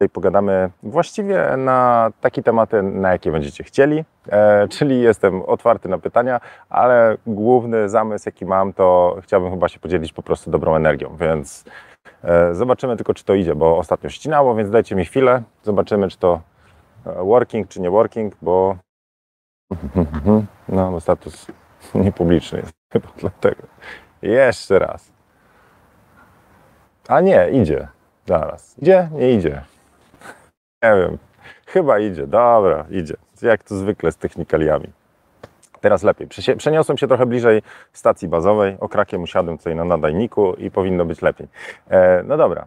Dzisiaj pogadamy właściwie na takie tematy, na jakie będziecie chcieli, e, czyli jestem otwarty na pytania, ale główny zamysł, jaki mam, to chciałbym chyba się podzielić po prostu dobrą energią, więc e, zobaczymy tylko, czy to idzie, bo ostatnio ścinało, więc dajcie mi chwilę, zobaczymy, czy to e, working, czy nie working, bo no, bo status niepubliczny jest chyba dlatego. Jeszcze raz. A nie, idzie. Zaraz. Idzie? Nie idzie. Nie wiem. Chyba idzie. Dobra, idzie. Jak to zwykle z technikaliami. Teraz lepiej. Przeniosłem się trochę bliżej stacji bazowej. Okrakiem usiadłem tutaj na nadajniku i powinno być lepiej. E, no dobra.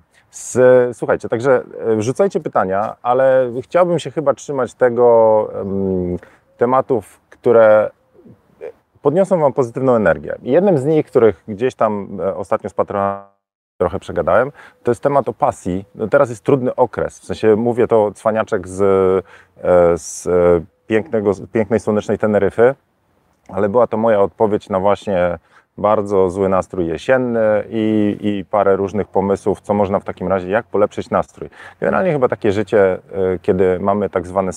Słuchajcie, także e, wrzucajcie pytania, ale chciałbym się chyba trzymać tego em, tematów, które podniosą Wam pozytywną energię. Jednym z nich, których gdzieś tam e, ostatnio z trochę przegadałem, to jest temat o pasji. No teraz jest trudny okres, w sensie mówię to cwaniaczek z, e, z e, pięknego, pięknej słonecznej Teneryfy, ale była to moja odpowiedź na właśnie bardzo zły nastrój jesienny i, i parę różnych pomysłów, co można w takim razie, jak polepszyć nastrój. Generalnie chyba takie życie, e, kiedy mamy tak zwane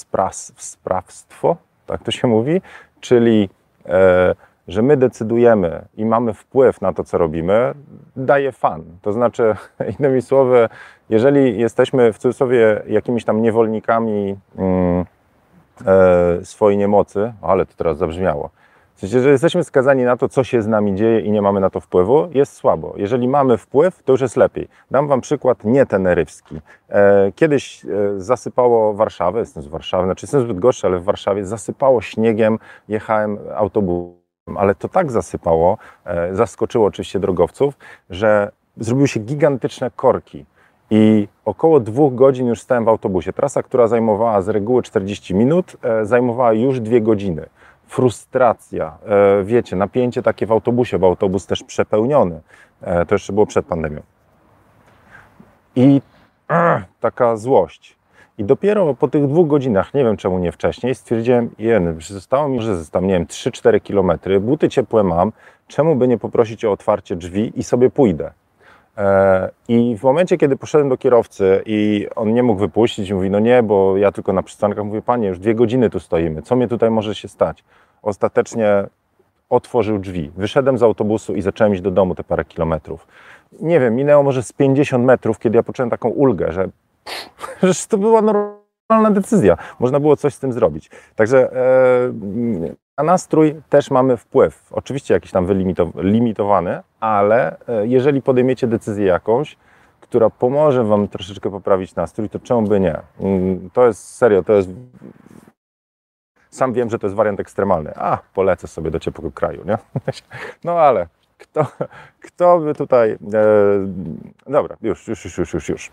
sprawstwo, tak to się mówi, czyli e, że my decydujemy i mamy wpływ na to, co robimy, daje fan. To znaczy, innymi słowy, jeżeli jesteśmy w cudzysłowie jakimiś tam niewolnikami mm, e, swojej niemocy, ale to teraz zabrzmiało. W sensie, że jesteśmy skazani na to, co się z nami dzieje i nie mamy na to wpływu, jest słabo. Jeżeli mamy wpływ, to już jest lepiej. Dam Wam przykład nie tenerywski. E, kiedyś e, zasypało Warszawę, jestem z Warszawy, znaczy jestem zbyt gorszy, ale w Warszawie zasypało śniegiem, jechałem autobusem ale to tak zasypało, e, zaskoczyło oczywiście drogowców, że zrobiły się gigantyczne korki. I około dwóch godzin już stałem w autobusie. Trasa, która zajmowała z reguły 40 minut, e, zajmowała już dwie godziny. Frustracja, e, wiecie, napięcie takie w autobusie, bo autobus też przepełniony. To jeszcze było przed pandemią. I taka złość. I dopiero po tych dwóch godzinach, nie wiem czemu nie wcześniej, stwierdziłem, że zostało mi, że zostało, nie wiem, 3-4 kilometry, buty ciepłe mam, czemu by nie poprosić o otwarcie drzwi i sobie pójdę. E, I w momencie, kiedy poszedłem do kierowcy i on nie mógł wypuścić, mówi, no nie, bo ja tylko na przystankach, mówię, panie, już dwie godziny tu stoimy, co mnie tutaj może się stać? Ostatecznie otworzył drzwi. Wyszedłem z autobusu i zacząłem iść do domu te parę kilometrów. Nie wiem, minęło może z 50 metrów, kiedy ja poczułem taką ulgę, że że to była normalna decyzja. Można było coś z tym zrobić. Także e, na nastrój też mamy wpływ. Oczywiście jakiś tam wylimitowany, ale e, jeżeli podejmiecie decyzję jakąś, która pomoże Wam troszeczkę poprawić nastrój, to czemu by nie? Mm, To jest serio, to jest. Sam wiem, że to jest wariant ekstremalny. A, polecę sobie do ciepłego kraju, nie? No ale kto, kto by tutaj. E, dobra, już, już, już, już, już. już.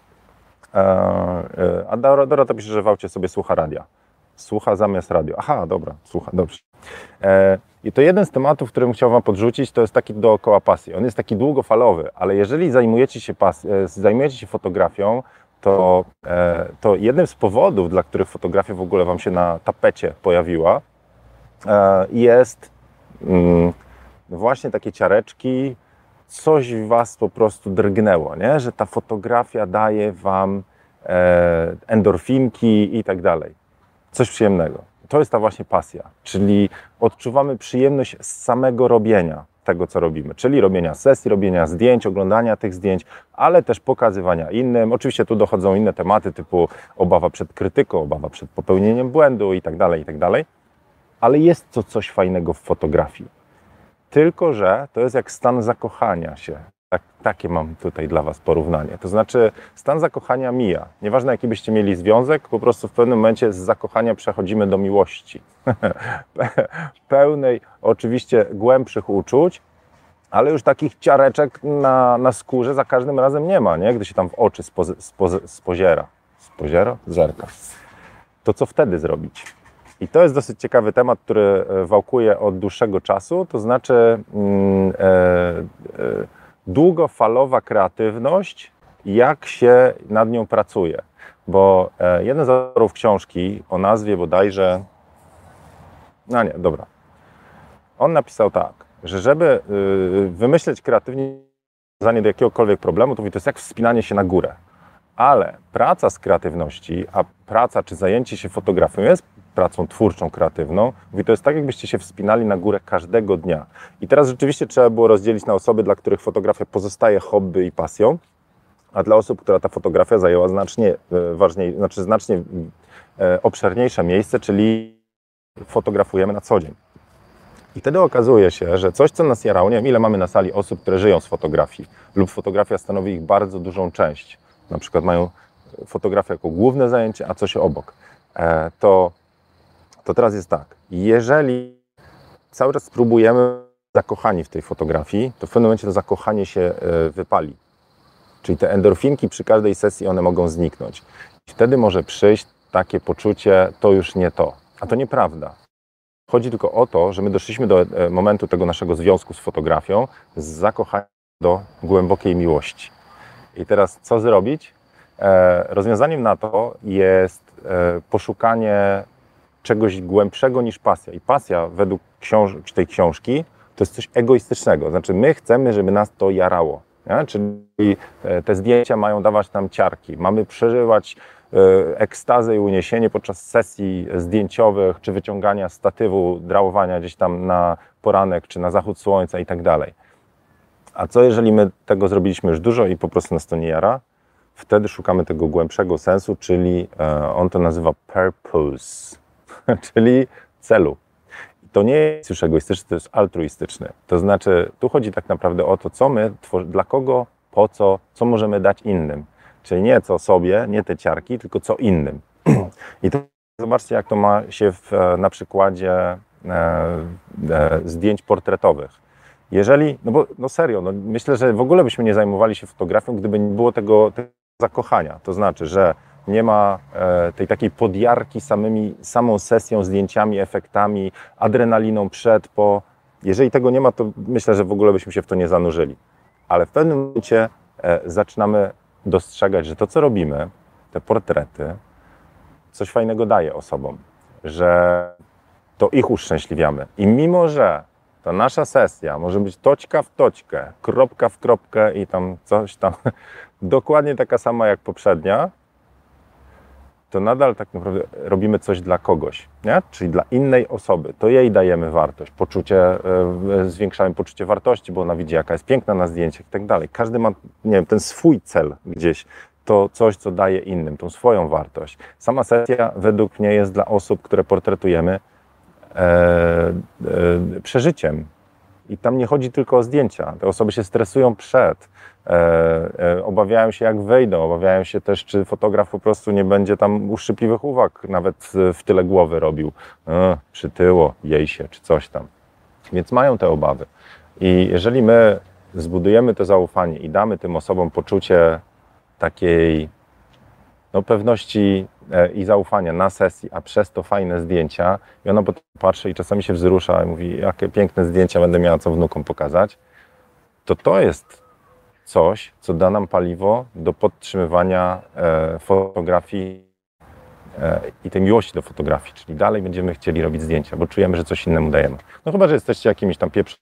E, e, A Dorota pisze, że w aucie sobie słucha radia. Słucha zamiast radio. Aha, dobra, słucha, dobrze. E, I to jeden z tematów, którym chciałbym Wam podrzucić, to jest taki dookoła pasji. On jest taki długofalowy, ale jeżeli zajmujecie się, pas, zajmujecie się fotografią, to, to jednym z powodów, dla których fotografia w ogóle Wam się na tapecie pojawiła, jest mm, właśnie takie ciareczki, coś w Was po prostu drgnęło, nie? że ta fotografia daje Wam e, endorfinki i tak dalej. Coś przyjemnego. To jest ta właśnie pasja, czyli odczuwamy przyjemność z samego robienia tego, co robimy, czyli robienia sesji, robienia zdjęć, oglądania tych zdjęć, ale też pokazywania innym. Oczywiście tu dochodzą inne tematy typu obawa przed krytyką, obawa przed popełnieniem błędu i tak dalej, i tak dalej. Ale jest to coś fajnego w fotografii. Tylko, że to jest jak stan zakochania się. Tak, takie mam tutaj dla Was porównanie. To znaczy, stan zakochania mija. Nieważne, jaki byście mieli związek, po prostu w pewnym momencie z zakochania przechodzimy do miłości. Pełnej, oczywiście, głębszych uczuć, ale już takich ciareczek na, na skórze za każdym razem nie ma, nie? gdy się tam w oczy spozy, spozy, spoziera. Spoziera? Zerka. To co wtedy zrobić? I to jest dosyć ciekawy temat, który e, wałkuje od dłuższego czasu, to znaczy mm, e, e, długofalowa kreatywność, jak się nad nią pracuje. Bo e, jeden z autorów książki o nazwie bodajże. No nie, dobra. On napisał tak, że żeby y, wymyśleć kreatywnie rozwiązanie do jakiegokolwiek problemu, to mówi, to jest jak wspinanie się na górę. Ale praca z kreatywności, a praca czy zajęcie się fotografią jest pracą twórczą, kreatywną. Mówi, to jest tak, jakbyście się wspinali na górę każdego dnia. I teraz rzeczywiście trzeba było rozdzielić na osoby, dla których fotografia pozostaje hobby i pasją, a dla osób, która ta fotografia zajęła znacznie e, ważniej, znaczy znacznie e, obszerniejsze miejsce, czyli fotografujemy na co dzień. I wtedy okazuje się, że coś, co nas jarało, nie wiem ile mamy na sali osób, które żyją z fotografii, lub fotografia stanowi ich bardzo dużą część, na przykład mają fotografię jako główne zajęcie, a coś obok, e, to, to teraz jest tak, jeżeli cały czas spróbujemy zakochani w tej fotografii, to w pewnym momencie to zakochanie się wypali. Czyli te endorfinki przy każdej sesji one mogą zniknąć. Wtedy może przyjść takie poczucie, to już nie to. A to nieprawda. Chodzi tylko o to, że my doszliśmy do e, momentu tego naszego związku z fotografią, z zakochania do głębokiej miłości. I teraz co zrobić? E, rozwiązaniem na to jest e, poszukanie czegoś głębszego niż pasja. I pasja według książ tej książki to jest coś egoistycznego. Znaczy my chcemy, żeby nas to jarało. Nie? Czyli e, te zdjęcia mają dawać nam ciarki. Mamy przeżywać e, ekstazę i uniesienie podczas sesji zdjęciowych, czy wyciągania statywu, drałowania gdzieś tam na poranek, czy na zachód słońca i tak dalej. A co jeżeli my tego zrobiliśmy już dużo i po prostu nas to nie jara? Wtedy szukamy tego głębszego sensu, czyli e, on to nazywa purpose, czyli celu to nie jest już egoistyczne, to jest altruistyczne. To znaczy, tu chodzi tak naprawdę o to, co my, dla kogo, po co, co możemy dać innym. Czyli nie co sobie, nie te ciarki, tylko co innym. I to zobaczcie, jak to ma się w, na przykładzie e, e, zdjęć portretowych. Jeżeli, no bo no serio, no myślę, że w ogóle byśmy nie zajmowali się fotografią, gdyby nie było tego, tego zakochania. To znaczy, że nie ma e, tej takiej podjarki samymi, samą sesją, zdjęciami, efektami, adrenaliną przed, po. Jeżeli tego nie ma, to myślę, że w ogóle byśmy się w to nie zanurzyli. Ale w pewnym momencie e, zaczynamy dostrzegać, że to, co robimy, te portrety, coś fajnego daje osobom, że to ich uszczęśliwiamy. I mimo, że ta nasza sesja może być toćka w toćkę, kropka w kropkę i tam coś tam, dokładnie taka sama jak poprzednia, to nadal tak naprawdę robimy coś dla kogoś, nie? czyli dla innej osoby. To jej dajemy wartość, poczucie, e, zwiększamy poczucie wartości, bo ona widzi, jaka jest piękna na zdjęciach i tak dalej. Każdy ma, nie wiem, ten swój cel gdzieś, to coś, co daje innym, tą swoją wartość. Sama sesja według mnie jest dla osób, które portretujemy, e, e, przeżyciem. I tam nie chodzi tylko o zdjęcia. Te osoby się stresują przed, E, e, obawiają się, jak wejdą, obawiają się też, czy fotograf po prostu nie będzie tam uszczypliwych uwag nawet w tyle głowy robił. E, przytyło, jej się, czy coś tam. Więc mają te obawy. I jeżeli my zbudujemy to zaufanie i damy tym osobom poczucie takiej no, pewności i zaufania na sesji, a przez to fajne zdjęcia, i ona patrzy i czasami się wzrusza i mówi, jakie piękne zdjęcia będę miała co wnukom pokazać, to to jest coś, co da nam paliwo do podtrzymywania e, fotografii e, i tej miłości do fotografii, czyli dalej będziemy chcieli robić zdjęcia, bo czujemy, że coś innemu dajemy. No chyba, że jesteście jakimiś tam pieprzonymi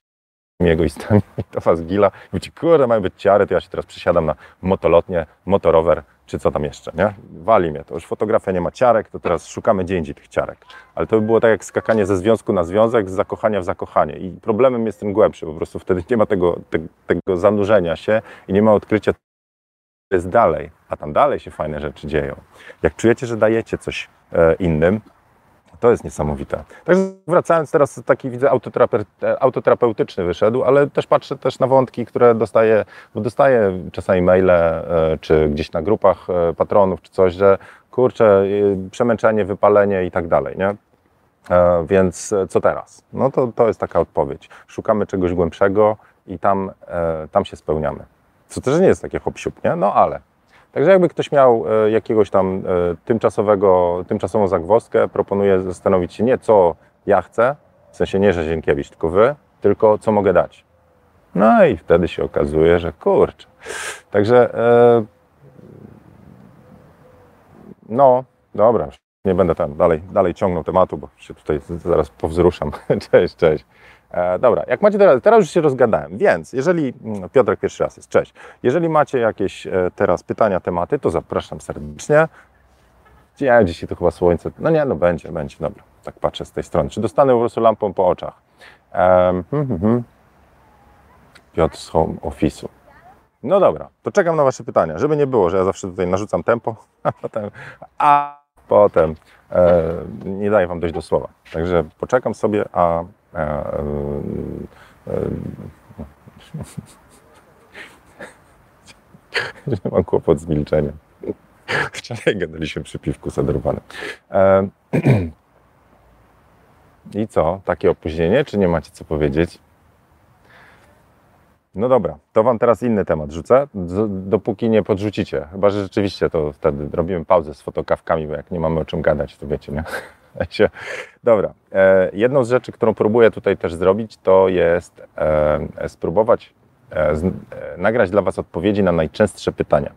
egoistami to was gila. I mówicie, kurde, mają być ciary, to ja się teraz przysiadam na motolotnie, motorower, czy co tam jeszcze, nie? Wali mnie to. Już fotografia nie ma ciarek, to teraz szukamy gdzie indziej tych ciarek. Ale to by było tak jak skakanie ze związku na związek, z zakochania w zakochanie. I problemem jest ten głębszy, po prostu wtedy nie ma tego, te, tego zanurzenia się i nie ma odkrycia, co jest dalej, a tam dalej się fajne rzeczy dzieją. Jak czujecie, że dajecie coś e, innym, to jest niesamowite. Także wracając teraz, taki widzę autoterapeutyczny wyszedł, ale też patrzę też na wątki, które dostaję, bo dostaję czasami maile, e, czy gdzieś na grupach e, patronów, czy coś, że kurczę, e, przemęczenie, wypalenie i tak dalej, nie? Więc co teraz? No to, to jest taka odpowiedź. Szukamy czegoś głębszego i tam, tam się spełniamy. Co też nie jest takie hop nie? No ale Także jakby ktoś miał e, jakiegoś tam e, tymczasowego, tymczasową zagwozdkę, proponuję zastanowić się nie co ja chcę, w sensie nie, że Zienkiewicz, tylko wy, tylko co mogę dać. No i wtedy się okazuje, że kurczę. Także e, no, dobra, nie będę tam dalej, dalej ciągnął tematu, bo się tutaj zaraz powzruszam. cześć, cześć. E, dobra, jak macie teraz, teraz już się rozgadałem, więc jeżeli, mm, Piotrek pierwszy raz jest, cześć. Jeżeli macie jakieś e, teraz pytania, tematy, to zapraszam serdecznie. Ja dzisiaj to chyba słońce, no nie, no będzie, będzie, dobra. Tak patrzę z tej strony. Czy dostanę po prostu lampą po oczach? Um, hmm, hmm, hmm. Piotr z home office'u. No dobra, to czekam na Wasze pytania, żeby nie było, że ja zawsze tutaj narzucam tempo, a potem, a potem e, nie daję Wam dojść do słowa. Także poczekam sobie, a e, e, e mam kłopot z milczeniem. Wczoraj gadaliśmy przy piwku zadrowanym. E, I co? Takie opóźnienie, czy nie macie co powiedzieć? No dobra, to Wam teraz inny temat rzucę, dopóki nie podrzucicie. Chyba, że rzeczywiście to wtedy robimy pauzę z fotokawkami, bo jak nie mamy o czym gadać, to wiecie, nie? Dobra, e, jedną z rzeczy, którą próbuję tutaj też zrobić, to jest e, spróbować e, nagrać dla Was odpowiedzi na najczęstsze pytania.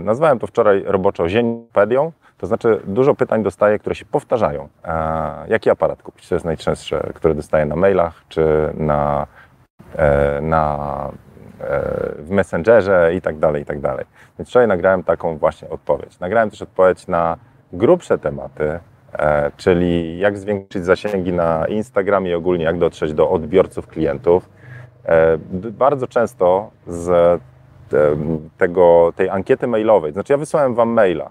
Nazwałem to wczoraj roboczo zienopedią, to znaczy dużo pytań dostaję, które się powtarzają. Jaki aparat kupić? To jest najczęstsze, które dostaję na mailach czy na na, w Messengerze i tak dalej, i tak dalej. Więc wczoraj nagrałem taką właśnie odpowiedź. Nagrałem też odpowiedź na grubsze tematy, czyli jak zwiększyć zasięgi na Instagramie i ogólnie jak dotrzeć do odbiorców, klientów. Bardzo często z tego, tej ankiety mailowej, znaczy ja wysłałem Wam maila,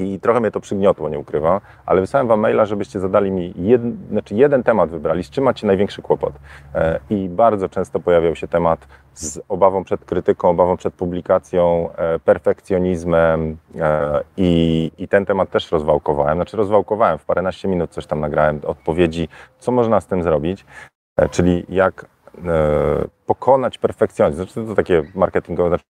i trochę mnie to przygniotło, nie ukrywam, ale wysłałem Wam maila, żebyście zadali mi jed, znaczy jeden temat wybrali, z czym macie największy kłopot. E, I bardzo często pojawiał się temat z obawą przed krytyką, obawą przed publikacją, e, perfekcjonizmem e, i, i ten temat też rozwałkowałem. Znaczy rozwałkowałem, w paręnaście minut coś tam nagrałem, odpowiedzi, co można z tym zrobić, czyli jak pokonać perfekcjonizm. Znaczy to takie marketingowe, znaczy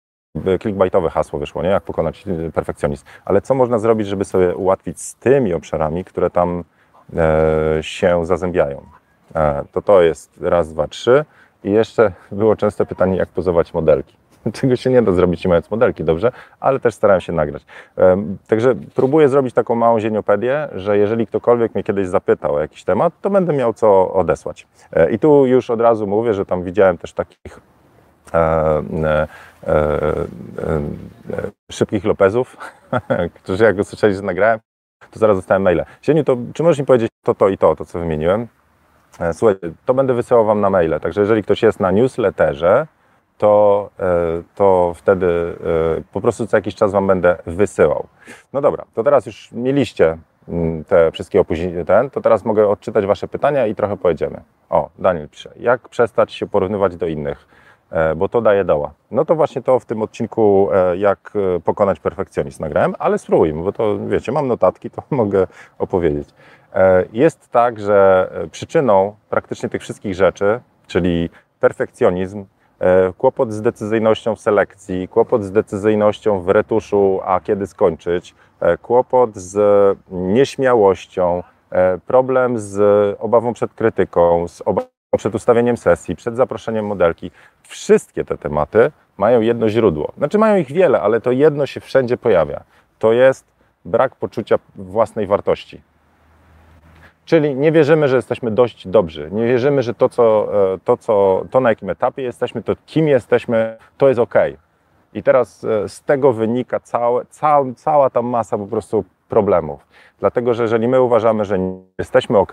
clickbaitowe hasło wyszło, nie? Jak pokonać perfekcjonizm. Ale co można zrobić, żeby sobie ułatwić z tymi obszarami, które tam e, się zazębiają? E, to to jest raz, dwa, trzy. I jeszcze było często pytanie, jak pozować modelki. Czego się nie da zrobić nie mając modelki, dobrze? Ale też starałem się nagrać. E, także próbuję zrobić taką małą zieniopedię, że jeżeli ktokolwiek mnie kiedyś zapytał o jakiś temat, to będę miał co odesłać. E, I tu już od razu mówię, że tam widziałem też takich szybkich Lopezów, którzy jak usłyszeli, że nagrałem, to zaraz dostałem maile. Sieniu, to czy możesz mi powiedzieć to, to i to, to co wymieniłem? Słuchaj, to będę wysyłał Wam na maile, także jeżeli ktoś jest na newsletterze, to, to wtedy po prostu co jakiś czas Wam będę wysyłał. No dobra, to teraz już mieliście mm, te wszystkie opóźnienia, ten, to teraz mogę odczytać Wasze pytania i trochę pojedziemy. O, Daniel pisze, jak przestać się porównywać do innych? E, bo to daje doła. No to właśnie to w tym odcinku, e, jak e, pokonać perfekcjonizm nagrałem, ale spróbujmy, bo to wiecie, mam notatki, to mogę opowiedzieć. Jest tak, że przyczyną praktycznie tych wszystkich rzeczy, czyli perfekcjonizm, kłopot z decyzyjnością w selekcji, kłopot z decyzyjnością w retuszu, a kiedy skończyć, kłopot z nieśmiałością, problem z obawą przed krytyką, z obawą przed ustawieniem sesji, przed zaproszeniem modelki. Wszystkie te tematy mają jedno źródło. Znaczy mają ich wiele, ale to jedno się wszędzie pojawia. To jest brak poczucia własnej wartości. Czyli nie wierzymy, że jesteśmy dość dobrzy. Nie wierzymy, że to, co, e, to, co, to na jakim etapie jesteśmy, to kim jesteśmy, to jest ok. I teraz e, z tego wynika całe, cała, cała ta masa po prostu problemów. Dlatego, że jeżeli my uważamy, że jesteśmy ok,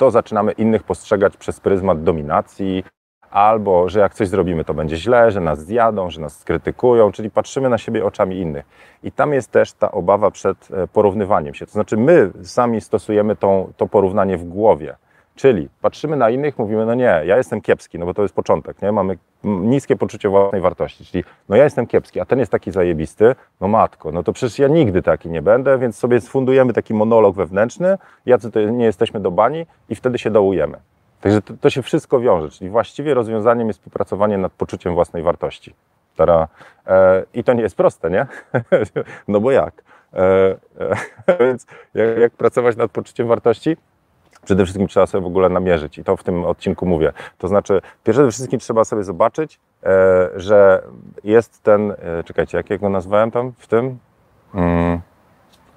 to zaczynamy innych postrzegać przez pryzmat dominacji, albo że jak coś zrobimy, to będzie źle, że nas zjadą, że nas skrytykują, czyli patrzymy na siebie oczami innych. I tam jest też ta obawa przed e, porównywaniem się. To znaczy, my sami stosujemy tą, to porównanie w głowie. Czyli patrzymy na innych, mówimy, no nie, ja jestem kiepski, no bo to jest początek, nie? Mamy niskie poczucie własnej wartości, czyli no ja jestem kiepski, a ten jest taki zajebisty, no matko, no to przecież ja nigdy taki nie będę, więc sobie sfundujemy taki monolog wewnętrzny, jacy to nie jesteśmy do bani i wtedy się dołujemy. Także to, to się wszystko wiąże, czyli właściwie rozwiązaniem jest popracowanie nad poczuciem własnej wartości. Tara, e, I to nie jest proste, nie? no bo jak? E, e, więc jak, jak pracować nad poczuciem wartości? Przede wszystkim trzeba sobie w ogóle namierzyć i to w tym odcinku mówię. To znaczy, przede wszystkim trzeba sobie zobaczyć, e, że jest ten, e, czekajcie, jak go nazwałem tam w tym? Mm,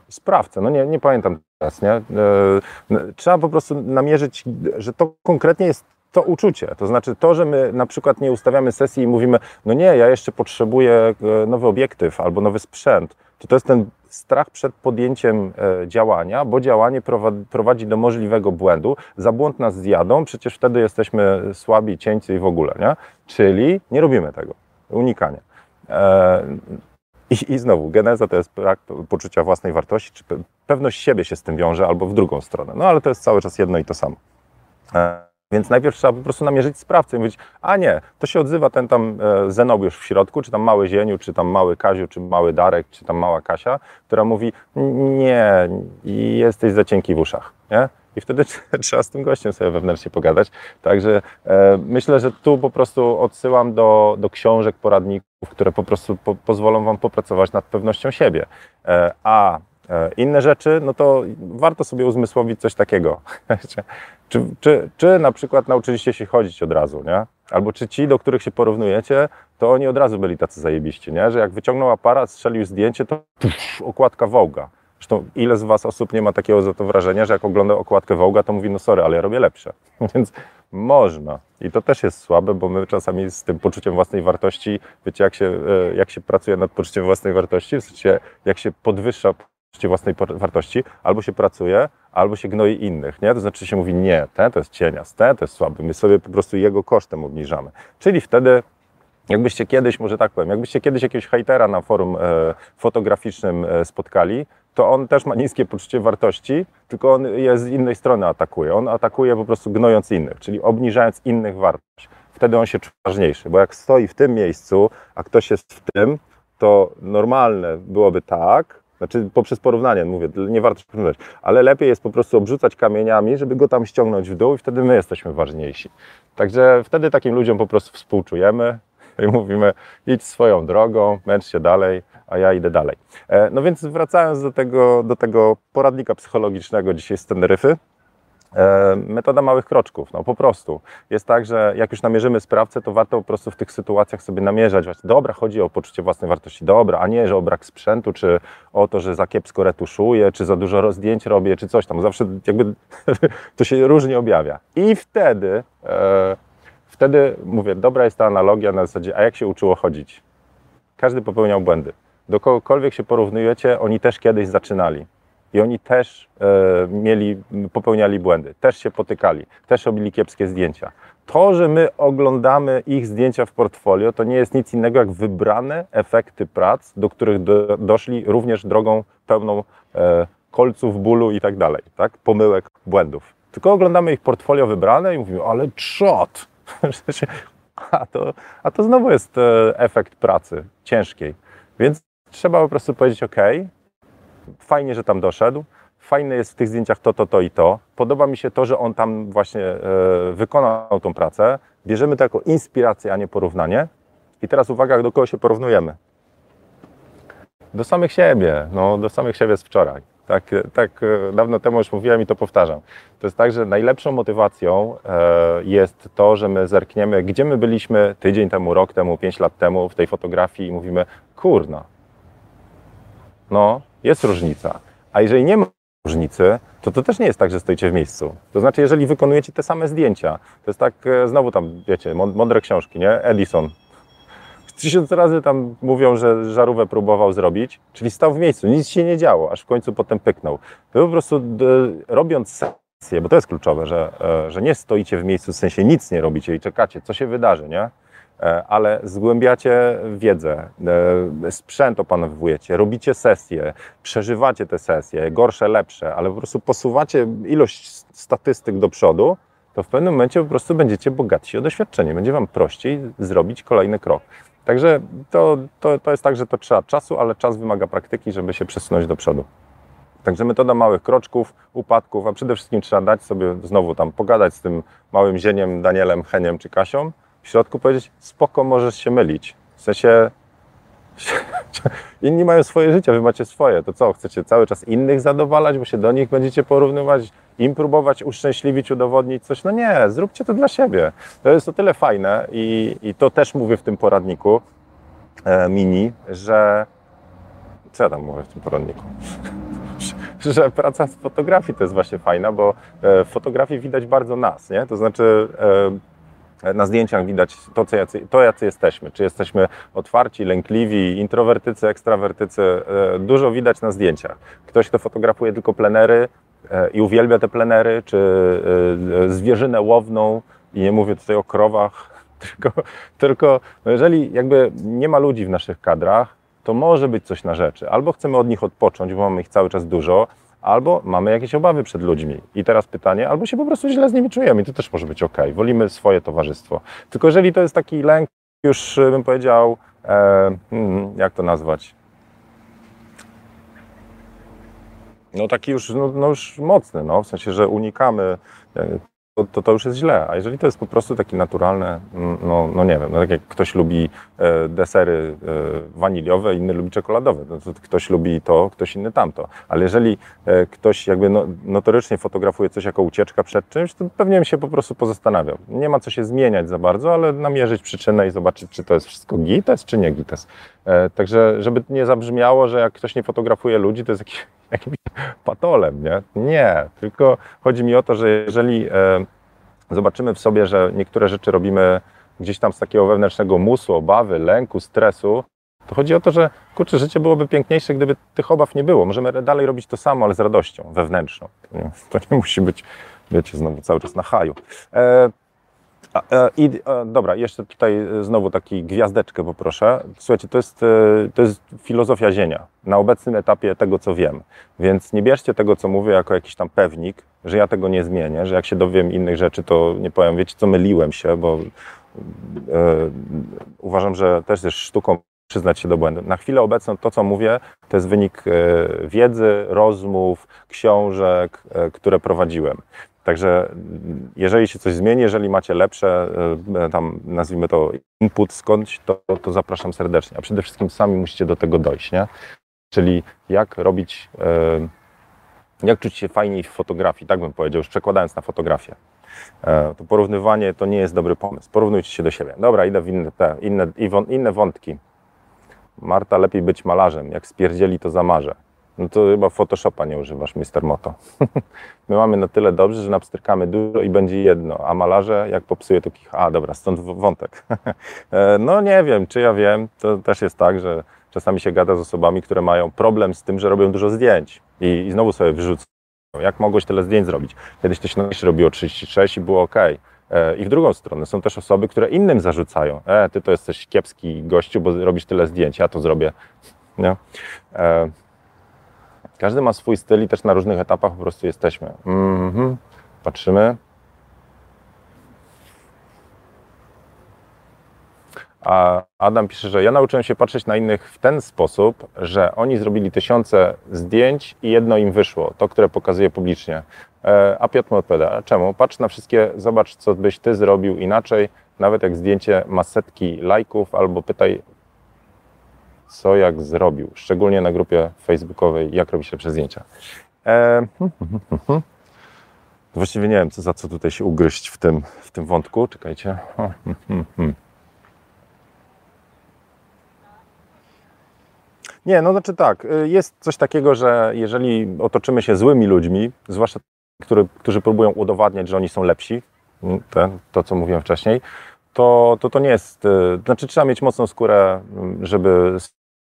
sprawcę. No nie, nie pamiętam teraz, nie? Trzeba po prostu namierzyć, że to konkretnie jest to uczucie. To znaczy to, że my na przykład nie ustawiamy sesji i mówimy, no nie, ja jeszcze potrzebuję nowy obiektyw albo nowy sprzęt, to to jest ten strach przed podjęciem e, działania, bo działanie prowadzi do możliwego błędu. Za błąd nas zjadą, przecież wtedy jesteśmy słabi, cieńcy i w ogóle, nie? Czyli nie robimy tego. Unikanie. E, I, I znowu, geneza to jest brak poczucia własnej wartości, czy pewność siebie się z tym wiąże, albo w drugą stronę. No ale to jest cały czas jedno i to samo. Więc najpierw trzeba po prostu namierzyć sprawcę i mówić, a nie, to się odzywa ten tam e, Zenobiusz w środku, czy tam mały Zieniu, czy tam mały Kaziu, czy mały Darek, czy tam mała Kasia, która mówi, nie, jesteś za cienki w uszach, nie? I wtedy trzeba z tym gościem sobie wewnętrznie pogadać. Także e, myślę, że tu po prostu odsyłam do, do książek, poradników, które po prostu po, pozwolą Wam popracować nad pewnością siebie. E, a e, inne rzeczy, no to warto sobie uzmysłowić coś takiego. Czy, czy, czy na przykład nauczyliście się chodzić od razu, nie? Albo czy ci, do których się porównujecie, to oni od razu byli tacy zajebiści, nie? Że jak wyciągnął aparat, strzelił zdjęcie, to puf, okładka Wołga. Zresztą ile z Was osób nie ma takiego za to wrażenia, że jak ogląda okładkę Wołga, to mówi, no sorry, ale ja robię lepsze. Więc można. I to też jest słabe, bo my czasami z tym poczuciem własnej wartości, wiecie, jak się, e, jak się pracuje nad poczuciem własnej wartości, w sensie jak się podwyższa poczucie własnej wartości, albo się pracuje, albo się gnoi innych, nie? To znaczy się mówi, nie, ten to jest cienias, ten to jest słaby, my sobie po prostu jego kosztem obniżamy. Czyli wtedy Jakbyście kiedyś, może tak powiem, jakbyście kiedyś jakiegoś hejtera na forum e, fotograficznym e, spotkali, to on też ma niskie poczucie wartości, tylko on je z innej strony atakuje. On atakuje po prostu gnojąc innych, czyli obniżając innych wartość. Wtedy on się czuje ważniejszy, bo jak stoi w tym miejscu, a ktoś jest w tym, to normalne byłoby tak, znaczy poprzez porównanie, mówię, nie warto się porównywać, ale lepiej jest po prostu obrzucać kamieniami, żeby go tam ściągnąć w dół i wtedy my jesteśmy ważniejsi. Także wtedy takim ludziom po prostu współczujemy i mówimy idź swoją drogą, męcz się dalej, a ja idę dalej. E, no więc wracając do tego, do tego poradnika psychologicznego dzisiaj z Teneryfy, metoda małych kroczków, no po prostu. Jest tak, że jak już namierzymy sprawcę, to warto po prostu w tych sytuacjach sobie namierzać. Dobra, chodzi o poczucie własnej wartości, dobra, a nie, że o brak sprzętu, czy o to, że za kiepsko retuszuję, czy za dużo zdjęć robię, czy coś tam. Zawsze jakby to się różnie objawia. I wtedy, e, wtedy mówię, dobra jest ta analogia na zasadzie, a jak się uczyło chodzić? Każdy popełniał błędy. Do kogokolwiek się porównujecie, oni też kiedyś zaczynali. I oni też e, mieli, popełniali błędy, też się potykali, też robili kiepskie zdjęcia. To, że my oglądamy ich zdjęcia w portfolio, to nie jest nic innego jak wybrane efekty prac, do których do, doszli również drogą pełną e, kolców, bólu i tak dalej, tak? pomyłek, błędów. Tylko oglądamy ich portfolio wybrane i mówimy, ale trzot! a, to, a to znowu jest e, efekt pracy ciężkiej. Więc trzeba po prostu powiedzieć, OK, fajnie, że tam doszedł, fajne jest w tych zdjęciach to, to, to i to. Podoba mi się to, że on tam właśnie e, wykonał tą pracę. Bierzemy to jako inspirację, a nie porównanie. I teraz uwaga, do kogo się porównujemy. Do samych siebie, no do samych siebie z wczoraj. Tak, tak e, dawno temu już mówiłem i to powtarzam. To jest tak, że najlepszą motywacją e, jest to, że my zerkniemy, gdzie my byliśmy tydzień temu, rok temu, pięć lat temu w tej fotografii i mówimy, kurna, no jest różnica. A jeżeli nie ma różnicy, to to też nie jest tak, że stoicie w miejscu. To znaczy, jeżeli wykonujecie te same zdjęcia, to jest tak, e, znowu tam, wiecie, mądre książki, nie? Edison. Tysiąc razy tam mówią, że żarówkę próbował zrobić, czyli stał w miejscu, nic się nie działo, aż w końcu potem pyknął. Wy po prostu robiąc sesję, bo to jest kluczowe, że, e, że nie stoicie w miejscu, w sensie nic nie robicie i czekacie, co się wydarzy, nie? E, ale zgłębiacie wiedzę, e, sprzęt opanowujecie, robicie sesje, przeżywacie te sesje, gorsze, lepsze, ale po prostu posuwacie ilość statystyk do przodu, to w pewnym momencie po prostu będziecie bogatsi o doświadczenie. Będzie Wam prościej zrobić kolejny krok. Także to, to, to jest tak, że to trzeba czasu, ale czas wymaga praktyki, żeby się przesunąć do przodu. Także metoda małych kroczków, upadków, a przede wszystkim trzeba dać sobie znowu tam pogadać z tym małym zieniem, Danielem, Heniem czy Kasią, w środku powiedzieć, spoko, możesz się mylić. W sensie, inni mają swoje życie, wy macie swoje. To co, chcecie cały czas innych zadowalać, bo się do nich będziecie porównywać, im próbować uszczęśliwić, udowodnić coś? No nie, zróbcie to dla siebie. To jest o tyle fajne i, i to też mówię w tym poradniku e, mini, że... Co ja tam mówię w tym poradniku? że praca z fotografii to jest właśnie fajna, bo w fotografii widać bardzo nas, nie? To znaczy na zdjęciach widać to, co jacy, to, jacy jesteśmy. Czy jesteśmy otwarci, lękliwi, introwertycy, ekstrawertycy. Dużo widać na zdjęciach. Ktoś, kto fotografuje tylko plenery i uwielbia te plenery, czy zwierzynę łowną, i nie mówię tutaj o krowach, tylko, tylko no jeżeli jakby nie ma ludzi w naszych kadrach, to może być coś na rzeczy. Albo chcemy od nich odpocząć, bo mamy ich cały czas dużo, albo mamy jakieś obawy przed ludźmi. I teraz pytanie, albo się po prostu źle z nimi czujemy i to też może być ok. Wolimy swoje towarzystwo. Tylko jeżeli to jest taki lęk, już bym powiedział, e, hmm, jak to nazwać? No taki już, no, no już mocny, no, w sensie, że unikamy e, to, to, już jest źle. A jeżeli to jest po prostu takie naturalne, mm, no, no nie wiem, no tak jak ktoś lubi e, desery e, waniliowe, inny lubi czekoladowe, no to ktoś lubi to, ktoś inny tamto. Ale jeżeli e, ktoś jakby no, notorycznie fotografuje coś jako ucieczka przed czymś, to pewnie się po prostu pozastanawiał. Nie ma co się zmieniać za bardzo, ale namierzyć przyczynę i zobaczyć, czy to jest wszystko gites, czy nie gites. E, także, żeby nie zabrzmiało, że jak ktoś nie fotografuje ludzi, to jest jakiś jakimś patolem, nie? Nie, tylko chodzi mi o to, że jeżeli e, zobaczymy w sobie, że niektóre rzeczy robimy gdzieś tam z takiego wewnętrznego musu, obawy, lęku, stresu, to chodzi o to, że kurczę, życie byłoby piękniejsze, gdyby tych obaw nie było. Możemy dalej robić to samo, ale z radością wewnętrzną. To nie, to nie musi być, wiecie, znowu cały czas na haju. E, I, e, dobra, jeszcze tutaj znowu taki gwiazdeczkę poproszę. Słuchajcie, to jest, e, to jest filozofia zienia na obecnym etapie tego, co wiem. Więc nie bierzcie tego, co mówię, jako jakiś tam pewnik, że ja tego nie zmienię, że jak się dowiem innych rzeczy, to nie powiem, wiecie co, myliłem się, bo e, uważam, że też jest sztuką przyznać się do błędu. Na chwilę obecną to, co mówię, to jest wynik wiedzy, rozmów, książek, które prowadziłem. Także jeżeli się coś zmieni, jeżeli macie lepsze, e, tam nazwijmy to input skądś, to, to zapraszam serdecznie. A przede wszystkim sami musicie do tego dojść, nie? Czyli jak robić, e, jak czuć się fajniej w fotografii, tak bym powiedział, już przekładając na fotografię. E, to porównywanie to nie jest dobry pomysł. Porównujcie się do siebie. Dobra, idę w inne, te, inne, inne wątki. Marta, lepiej być malarzem. Jak spierdzieli, to zamarzę. No to chyba Photoshopa nie używasz, Mister Moto. My mamy na tyle dobrze, że napstrykamy dużo i będzie jedno, a malarze jak popsuje to kicha. A dobra, stąd wątek. E, no nie wiem, czy ja wiem, to też jest tak, że czasami się gada z osobami, które mają problem z tym, że robią dużo zdjęć i, i znowu sobie wyrzucą. Jak mogłeś tyle zdjęć zrobić? Kiedyś to się robiło 36 i było ok. E, I w drugą stronę są też osoby, które innym zarzucają. E, ty to jesteś kiepski gościu, bo robisz tyle zdjęć, ja to zrobię. E, każdy ma swój styl i też na różnych etapach po prostu jesteśmy. Mhm. Patrzymy. A Adam pisze, że ja nauczyłem się patrzeć na innych w ten sposób, że oni zrobili tysiące zdjęć i jedno im wyszło, to, które pokazuje publicznie. E, a Piotr mu odpowiada, czemu? Patrz na wszystkie, zobacz, co byś ty zrobił inaczej, nawet jak zdjęcie ma setki lajków, albo pytaj co jak zrobił, szczególnie na grupie facebookowej, jak robi się lepsze zdjęcia. E, właściwie nie wiem, co, za co tutaj się ugryźć w tym, w tym wątku. Czekajcie. Nie, no znaczy tak, y, jest coś takiego, że jeżeli otoczymy się złymi ludźmi, zwłaszcza który, którzy próbują udowadniać, że oni są lepsi, te, to co mówiłem wcześniej, to, to to nie jest, y, znaczy trzeba mieć mocną skórę, żeby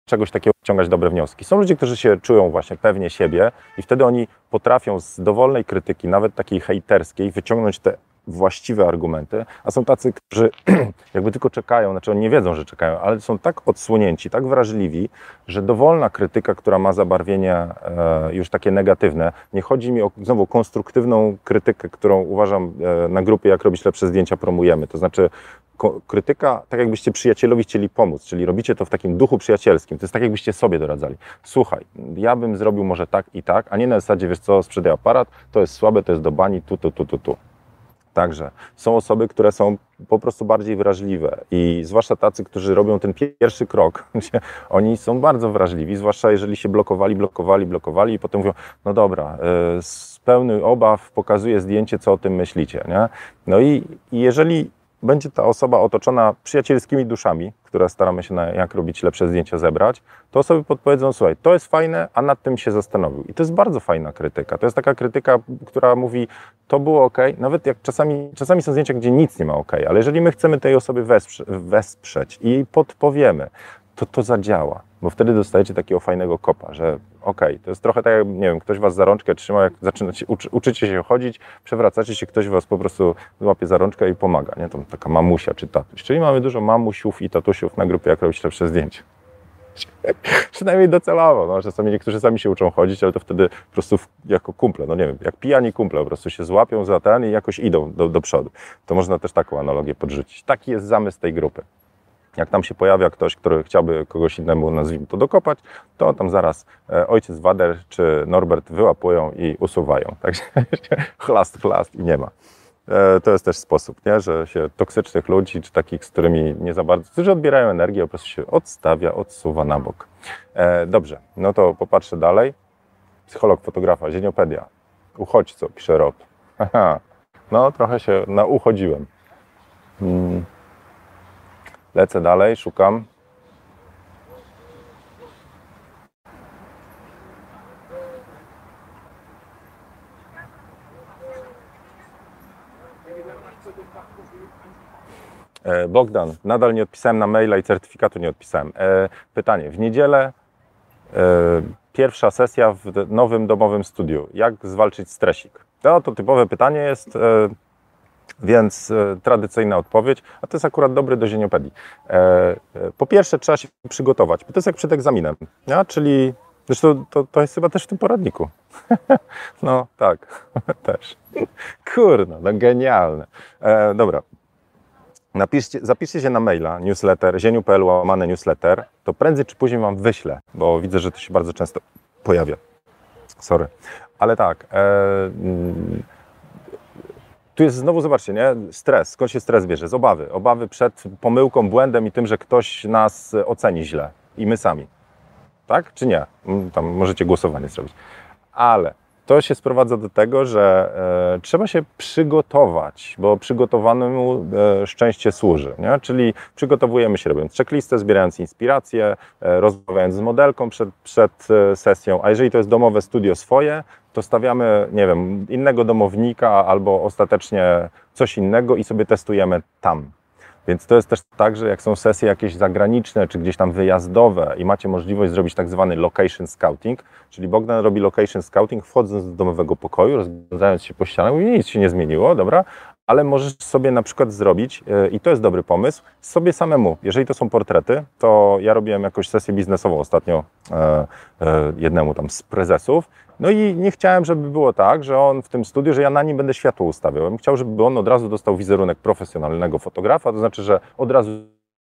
czegoś takiego wyciągać dobre wnioski. Są ludzie, którzy się czują właśnie pewnie siebie i wtedy oni potrafią z dowolnej krytyki, nawet takiej hejterskiej, wyciągnąć te właściwe argumenty, a są tacy, którzy jakby tylko czekają, znaczy oni nie wiedzą, że czekają, ale są tak odsłonięci, tak wrażliwi, że dowolna krytyka, która ma zabarwienie e, już takie negatywne, nie chodzi mi o znowu konstruktywną krytykę, którą uważam e, na grupie, jak robić lepsze zdjęcia, promujemy. To znaczy krytyka, tak jakbyście przyjacielowi chcieli pomóc, czyli robicie to w takim duchu przyjacielskim. To jest tak, jakbyście sobie doradzali. Słuchaj, ja bym zrobił może tak i tak, a nie na zasadzie, wiesz co, sprzedaj aparat, to jest słabe, to jest do bani, tu, tu, tu, tu, tu. Także są osoby, które są po prostu bardziej wrażliwe i zwłaszcza tacy, którzy robią ten pierwszy krok, oni są bardzo wrażliwi, zwłaszcza jeżeli się blokowali, blokowali, blokowali i potem mówią, no dobra, z pełny obaw pokazuję zdjęcie, co o tym myślicie, nie? No i jeżeli będzie ta osoba otoczona przyjacielskimi duszami, które staramy się na jak robić lepsze zdjęcia zebrać, to osoby podpowiedzą, słuchaj, to jest fajne, a nad tym się zastanowił. I to jest bardzo fajna krytyka. To jest taka krytyka, która mówi, to było ok, nawet jak czasami, czasami są zdjęcia, gdzie nic nie ma ok, ale jeżeli my chcemy tej osoby wesprze, wesprzeć i jej podpowiemy, to to zadziała, bo wtedy dostajecie takiego fajnego kopa, że okay, to jest trochę tak, jak, nie wiem, ktoś was za rączkę trzyma, jak zaczynacie, uczy, uczycie się chodzić, przewracacie się, ktoś was po prostu złapie za rączkę i pomaga, nie? To taka mamusia czy tatuś. Czyli mamy dużo mamusiów i tatusiów na grupie, jak robić lepsze zdjęcie. Przynajmniej docelowo. No, czasami niektórzy sami się uczą chodzić, ale to wtedy po prostu jako kumple, no nie wiem, jak pijani kumple, po prostu się złapią za ten i jakoś idą do, do przodu. To można też taką analogię podrzucić. Taki jest zamysł tej grupy. Jak tam się pojawia ktoś, który chciałby kogoś innemu, nazwijmy to, dokopać, to tam zaraz e, ojciec Wader czy Norbert wyłapują i usuwają. Także chlast, chlast i nie ma. E, to jest też sposób, nie? że się toksycznych ludzi, czy takich, z którymi nie za bardzo, którzy odbierają energię, po prostu się odstawia, odsuwa na bok. E, dobrze, no to popatrzę dalej. Psycholog, fotografa, zieniopedia. Uchodźco, pisze Rob. No, trochę się nauchodziłem. Hmm. Lecę dalej, szukam. E, Bogdan, nadal nie odpisałem na maila i certyfikatu nie odpisałem. E, pytanie, w niedzielę e, pierwsza sesja w nowym domowym studiu. Jak zwalczyć stresik? No, to typowe pytanie jest więc e, tradycyjna odpowiedź, a to jest akurat dobry do zieniopedii. E, e, po pierwsze trzeba się przygotować, bo to jest jak przed egzaminem, ja? czyli zresztą to, to jest chyba też w tym poradniku. no tak, też. Kurno, no genialne. E, dobra, Napiszcie, zapiszcie się na maila, newsletter, zieniu.pl łamane newsletter, to prędzej czy później Wam wyślę, bo widzę, że to się bardzo często pojawia. Sorry. Ale tak, e, tu jest znowu, zobaczcie, nie? stres. Skąd się stres bierze? Z obawy. Obawy przed pomyłką, błędem i tym, że ktoś nas oceni źle. I my sami. Tak? Czy nie? Mm, tam możecie głosowanie zrobić. Ale to się sprowadza do tego, że e, trzeba się przygotować, bo przygotowanemu e, szczęście służy. Nie? Czyli przygotowujemy się robiąc checklistę, zbierając inspiracje, e, rozmawiając z modelką przed, przed e, sesją, a jeżeli to jest domowe studio swoje, to stawiamy, nie wiem, innego domownika albo ostatecznie coś innego i sobie testujemy tam. Więc to jest też tak, że jak są sesje jakieś zagraniczne, czy gdzieś tam wyjazdowe i macie możliwość zrobić tak zwany location scouting, czyli Bogdan robi location scouting wchodząc do domowego pokoju, rozglądając się po ścianach, mówi, nic się nie zmieniło, dobra, ale możesz sobie na przykład zrobić, e, i to jest dobry pomysł, sobie samemu. Jeżeli to są portrety, to ja robiłem jakąś sesję biznesową ostatnio e, e, jednemu tam z prezesów no i nie chciałem, żeby było tak, że on w tym studiu, że ja na nim będę światło ustawiał. Ja bym chciał, żeby on od razu dostał wizerunek profesjonalnego fotografa, to znaczy, że od razu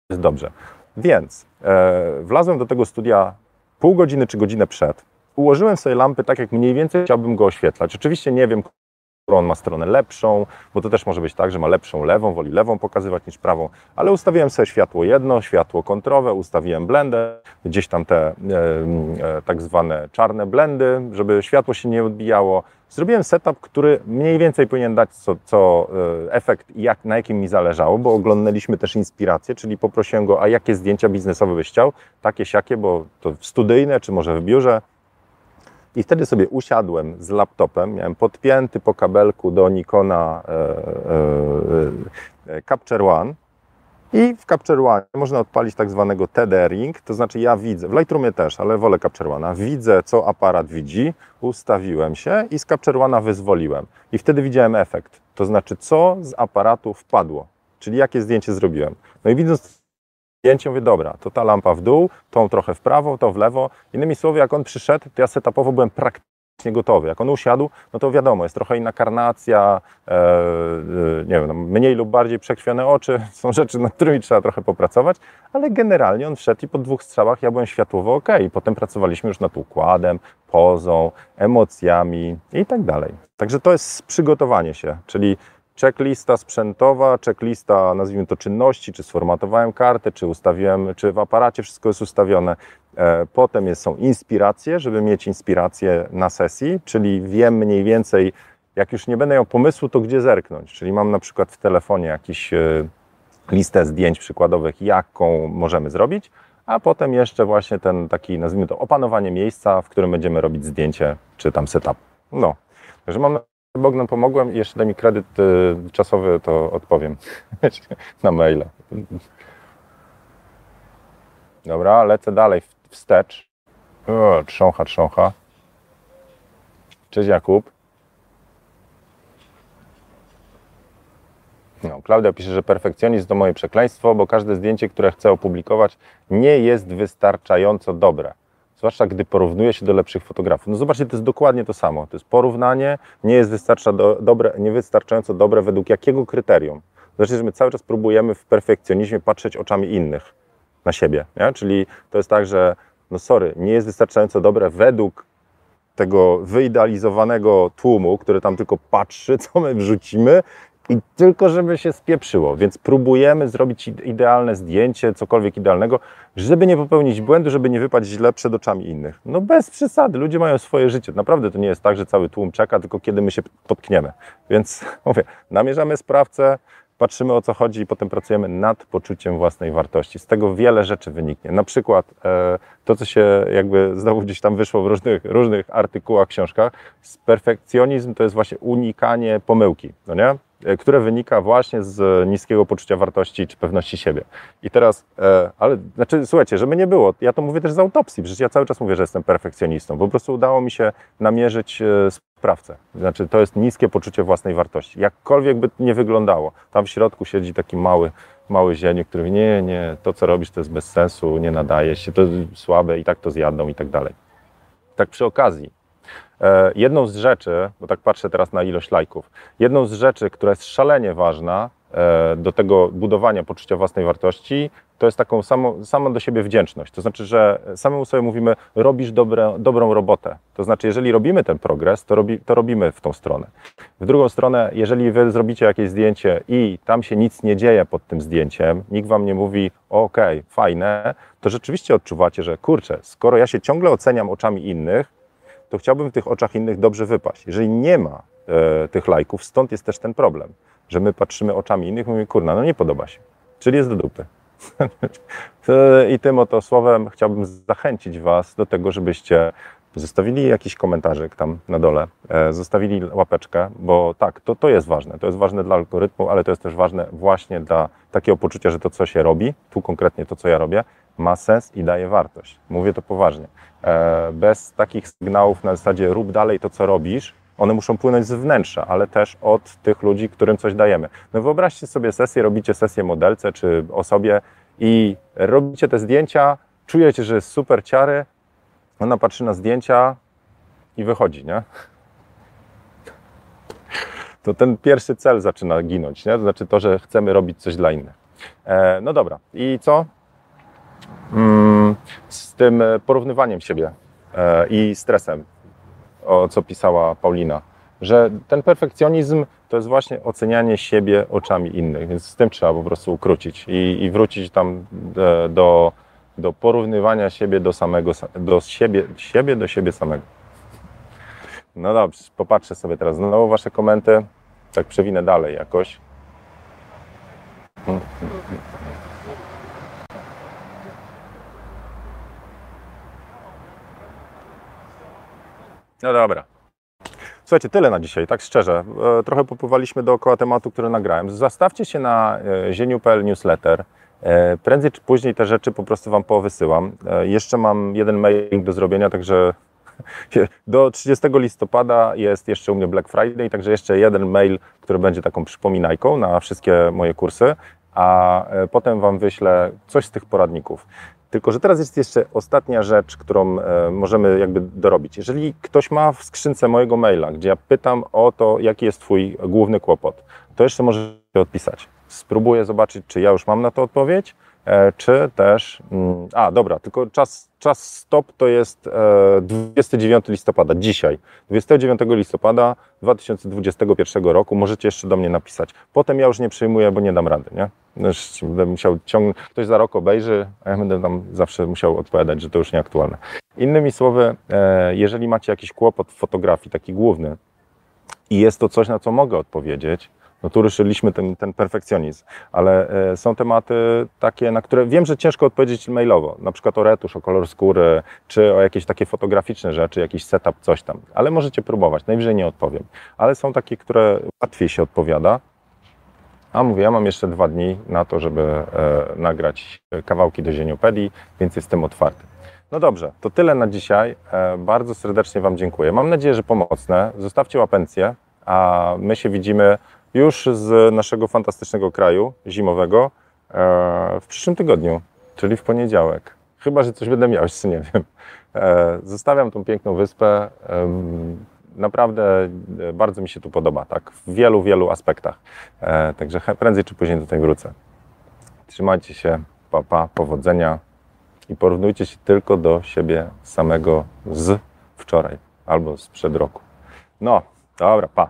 jest dobrze. Więc e, wlazłem do tego studia pół godziny czy godzinę przed. Ułożyłem sobie lampy tak, jak mniej więcej chciałbym go oświetlać. Oczywiście nie wiem, on ma stronę lepszą, bo to też może być tak, że ma lepszą lewą, woli lewą pokazywać niż prawą, ale ustawiłem sobie światło jedno, światło kontrowe, ustawiłem blendę, gdzieś tam te e, e, tak zwane czarne blendy, żeby światło się nie odbijało. Zrobiłem setup, który mniej więcej powinien dać co, co e, efekt, jak, na jakim mi zależało, bo oglądaliśmy też inspirację, czyli poprosiłem go, a jakie zdjęcia biznesowe byś chciał, takie, siakie, bo to studyjne, czy może w biurze, i wtedy sobie usiadłem z laptopem, miałem podpięty po kabelku do Nikona e, e, e, Capture One. I w Capture One można odpalić tak zwanego tethering, to znaczy ja widzę, w Lightroomie też, ale wolę Capture One, widzę co aparat widzi, ustawiłem się i z Capture One wyzwoliłem. I wtedy widziałem efekt, to znaczy co z aparatu wpadło, czyli jakie zdjęcie zrobiłem. No i widząc zdjęcie, mówię, dobra, to ta lampa w dół, tą trochę w prawo, to w lewo. Innymi słowy, jak on przyszedł, to ja setupowo byłem praktycznie gotowy. Jak on usiadł, no to wiadomo, jest trochę inna karnacja, e, e, nie wiem, no, mniej lub bardziej przekrwione oczy, są rzeczy, nad którymi trzeba trochę popracować, ale generalnie on wszedł i po dwóch strzałach ja byłem światłowo ok. Potem pracowaliśmy już nad układem, pozą, emocjami i tak dalej. Także to jest przygotowanie się, czyli checklista sprzętowa, checklista, nazwijmy to czynności, czy sformatowałem kartę, czy ustawiłem, czy w aparacie wszystko jest ustawione. E, potem jest, są inspiracje, żeby mieć inspirację na sesji, czyli wiem mniej więcej, jak już nie będę miał pomysłu, to gdzie zerknąć? Czyli mam na przykład w telefonie jakiś e, listę zdjęć przykładowych, jaką możemy zrobić, a potem jeszcze właśnie ten taki, nazwijmy to, opanowanie miejsca, w którym będziemy robić zdjęcie, czy tam setup. No, także mam Bogdan pomogłem i jeszcze daj mi kredyt y, czasowy, to odpowiem na maila. Dobra, lecę dalej wstecz. O, trzącha, trzącha. Cześć Jakub. No, Klaudia pisze, że perfekcjonizm to moje przekleństwo, bo każde zdjęcie, które chcę opublikować, nie jest wystarczająco dobre. Zwłaszcza gdy porównuje się do lepszych fotografów. No zobaczcie, to jest dokładnie to samo. To jest porównanie, nie jest wystarcza do, dobre, niewystarczająco dobre według jakiego kryterium. Znaczy, że my cały czas próbujemy w perfekcjonizmie patrzeć oczami innych na siebie. Nie? Czyli to jest tak, że no sorry, nie jest wystarczająco dobre według tego wyidealizowanego tłumu, który tam tylko patrzy, co my wrzucimy i tylko żeby się spieprzyło. Więc próbujemy zrobić idealne zdjęcie, cokolwiek idealnego, żeby nie popełnić błędu, żeby nie wypaść źle przed oczami innych. No bez przesady, ludzie mają swoje życie. Naprawdę to nie jest tak, że cały tłum czeka, tylko kiedy my się potkniemy. Więc mówię, namierzamy sprawcę, patrzymy o co chodzi i potem pracujemy nad poczuciem własnej wartości. Z tego wiele rzeczy wyniknie. Na przykład e, to, co się jakby znowu gdzieś tam wyszło w różnych, różnych artykułach, książkach, perfekcjonizm to jest właśnie unikanie pomyłki, no nie? E, które wynika właśnie z niskiego poczucia wartości czy pewności siebie. I teraz, e, ale znaczy, słuchajcie, żeby nie było, ja to mówię też z autopsji, przecież ja cały czas mówię, że jestem perfekcjonistą. Po prostu udało mi się namierzyć e, sprawcę. Znaczy, to jest niskie poczucie własnej wartości. Jakkolwiek by nie wyglądało, tam w środku siedzi taki mały, mały zieniu, który mówi, nie, nie, to co robisz to jest bez sensu, nie nadaje się, to słabe i tak to zjadą i tak dalej. Tak przy okazji, jedną z rzeczy, bo tak patrzę teraz na ilość lajków, jedną z rzeczy, która jest szalenie ważna e, do tego budowania poczucia własnej wartości, to jest taką samą, sama do siebie wdzięczność. To znaczy, że samemu sobie mówimy, robisz dobre, dobrą robotę. To znaczy, jeżeli robimy ten progres, to, robi, to robimy w tą stronę. W drugą stronę, jeżeli wy zrobicie jakieś zdjęcie i tam się nic nie dzieje pod tym zdjęciem, nikt wam nie mówi, ok, fajne, to rzeczywiście odczuwacie, że kurczę, skoro ja się ciągle oceniam oczami innych, to chciałbym w tych oczach innych dobrze wypaść. Jeżeli nie ma e, tych lajków, stąd jest też ten problem, że my patrzymy oczami innych i mówimy, kurna, no nie podoba się, czyli jest do dupy. I tym oto słowem chciałbym zachęcić Was do tego, żebyście zostawili jakiś komentarzyk tam na dole, e, zostawili łapeczkę, bo tak, to, to jest ważne. To jest ważne dla algorytmu, ale to jest też ważne właśnie dla takiego poczucia, że to, co się robi, tu konkretnie to, co ja robię, ma sens i daje wartość. Mówię to poważnie. E, bez takich sygnałów na zasadzie rób dalej to, co robisz, one muszą płynąć z wnętrza, ale też od tych ludzi, którym coś dajemy. No wyobraźcie sobie sesję, robicie sesję modelce czy osobie i robicie te zdjęcia, czujecie, że jest super ciary, ona patrzy na zdjęcia i wychodzi, nie? To ten pierwszy cel zaczyna ginąć, nie? To znaczy to, że chcemy robić coś dla innych. E, no dobra, i co? Mm, z tym e, porównywaniem siebie e, i stresem, o co pisała Paulina, że ten perfekcjonizm to jest właśnie ocenianie siebie oczami innych, więc z tym trzeba po prostu ukrócić i, i wrócić tam e, do, do porównywania siebie do samego, do siebie, siebie do siebie samego. No dobrze, popatrzę sobie teraz znowu Wasze komenty, tak przewinę dalej jakoś. No dobra. Słuchajcie, tyle na dzisiaj, tak szczerze. E, trochę popływaliśmy dookoła tematu, który nagrałem. Zastawcie się na e, zieniu.pl newsletter. E, prędzej czy później te rzeczy po prostu Wam powysyłam. Jeszcze mam jeden mail do zrobienia, także do 30 listopada jest jeszcze u mnie Black Friday, także jeszcze jeden mail, który będzie taką przypominajką na wszystkie moje kursy, a potem Wam wyślę coś z tych poradników. Tylko, że teraz jest jeszcze ostatnia rzecz, którą e, możemy jakby dorobić. Jeżeli ktoś ma w skrzynce mojego maila, gdzie ja pytam o to, jaki jest Twój główny kłopot, to jeszcze możecie odpisać. Spróbuję zobaczyć, czy ja już mam na to odpowiedź, E, czy też. Mm, a, dobra, tylko czas, czas stop to jest 29 e, listopada, dzisiaj. 29 listopada 2021 roku możecie jeszcze do mnie napisać. Potem ja już nie przyjmuję, bo nie dam rady, nie? Będę musiał ciągnąć, ktoś za rok obejrzy, a ja będę tam zawsze musiał odpowiadać, że to już nieaktualne. Innymi słowy, e, jeżeli macie jakiś kłopot w fotografii, taki główny, i jest to coś, na co mogę odpowiedzieć, no ruszyliśmy ten, ten perfekcjonizm, ale e, są tematy takie, na które wiem, że ciężko odpowiedzieć mailowo, na przykład o retusz, o kolor skóry, czy o jakieś takie fotograficzne rzeczy, jakiś setup, coś tam, ale możecie próbować, najwyżej nie odpowiem, ale są takie, które łatwiej się odpowiada, a mówię, ja mam jeszcze dwa dni na to, żeby e, nagrać kawałki do zieniopedii, więc jestem otwarty. No dobrze, to tyle na dzisiaj. E, bardzo serdecznie Wam dziękuję. Mam nadzieję, że pomocne. Zostawcie łapencję, a my się widzimy już z naszego fantastycznego kraju zimowego e, w przyszłym tygodniu, czyli w poniedziałek. Chyba, że coś będę miał, jeszcze nie wiem. E, zostawiam tą piękną wyspę. Naprawdę bardzo mi się tu podoba, tak, w wielu, wielu aspektach. Także prędzej czy później tutaj wrócę. Trzymajcie się, papa, pa, powodzenia i porównujcie się tylko do siebie samego z wczoraj albo sprzed roku. No, dobra, pa.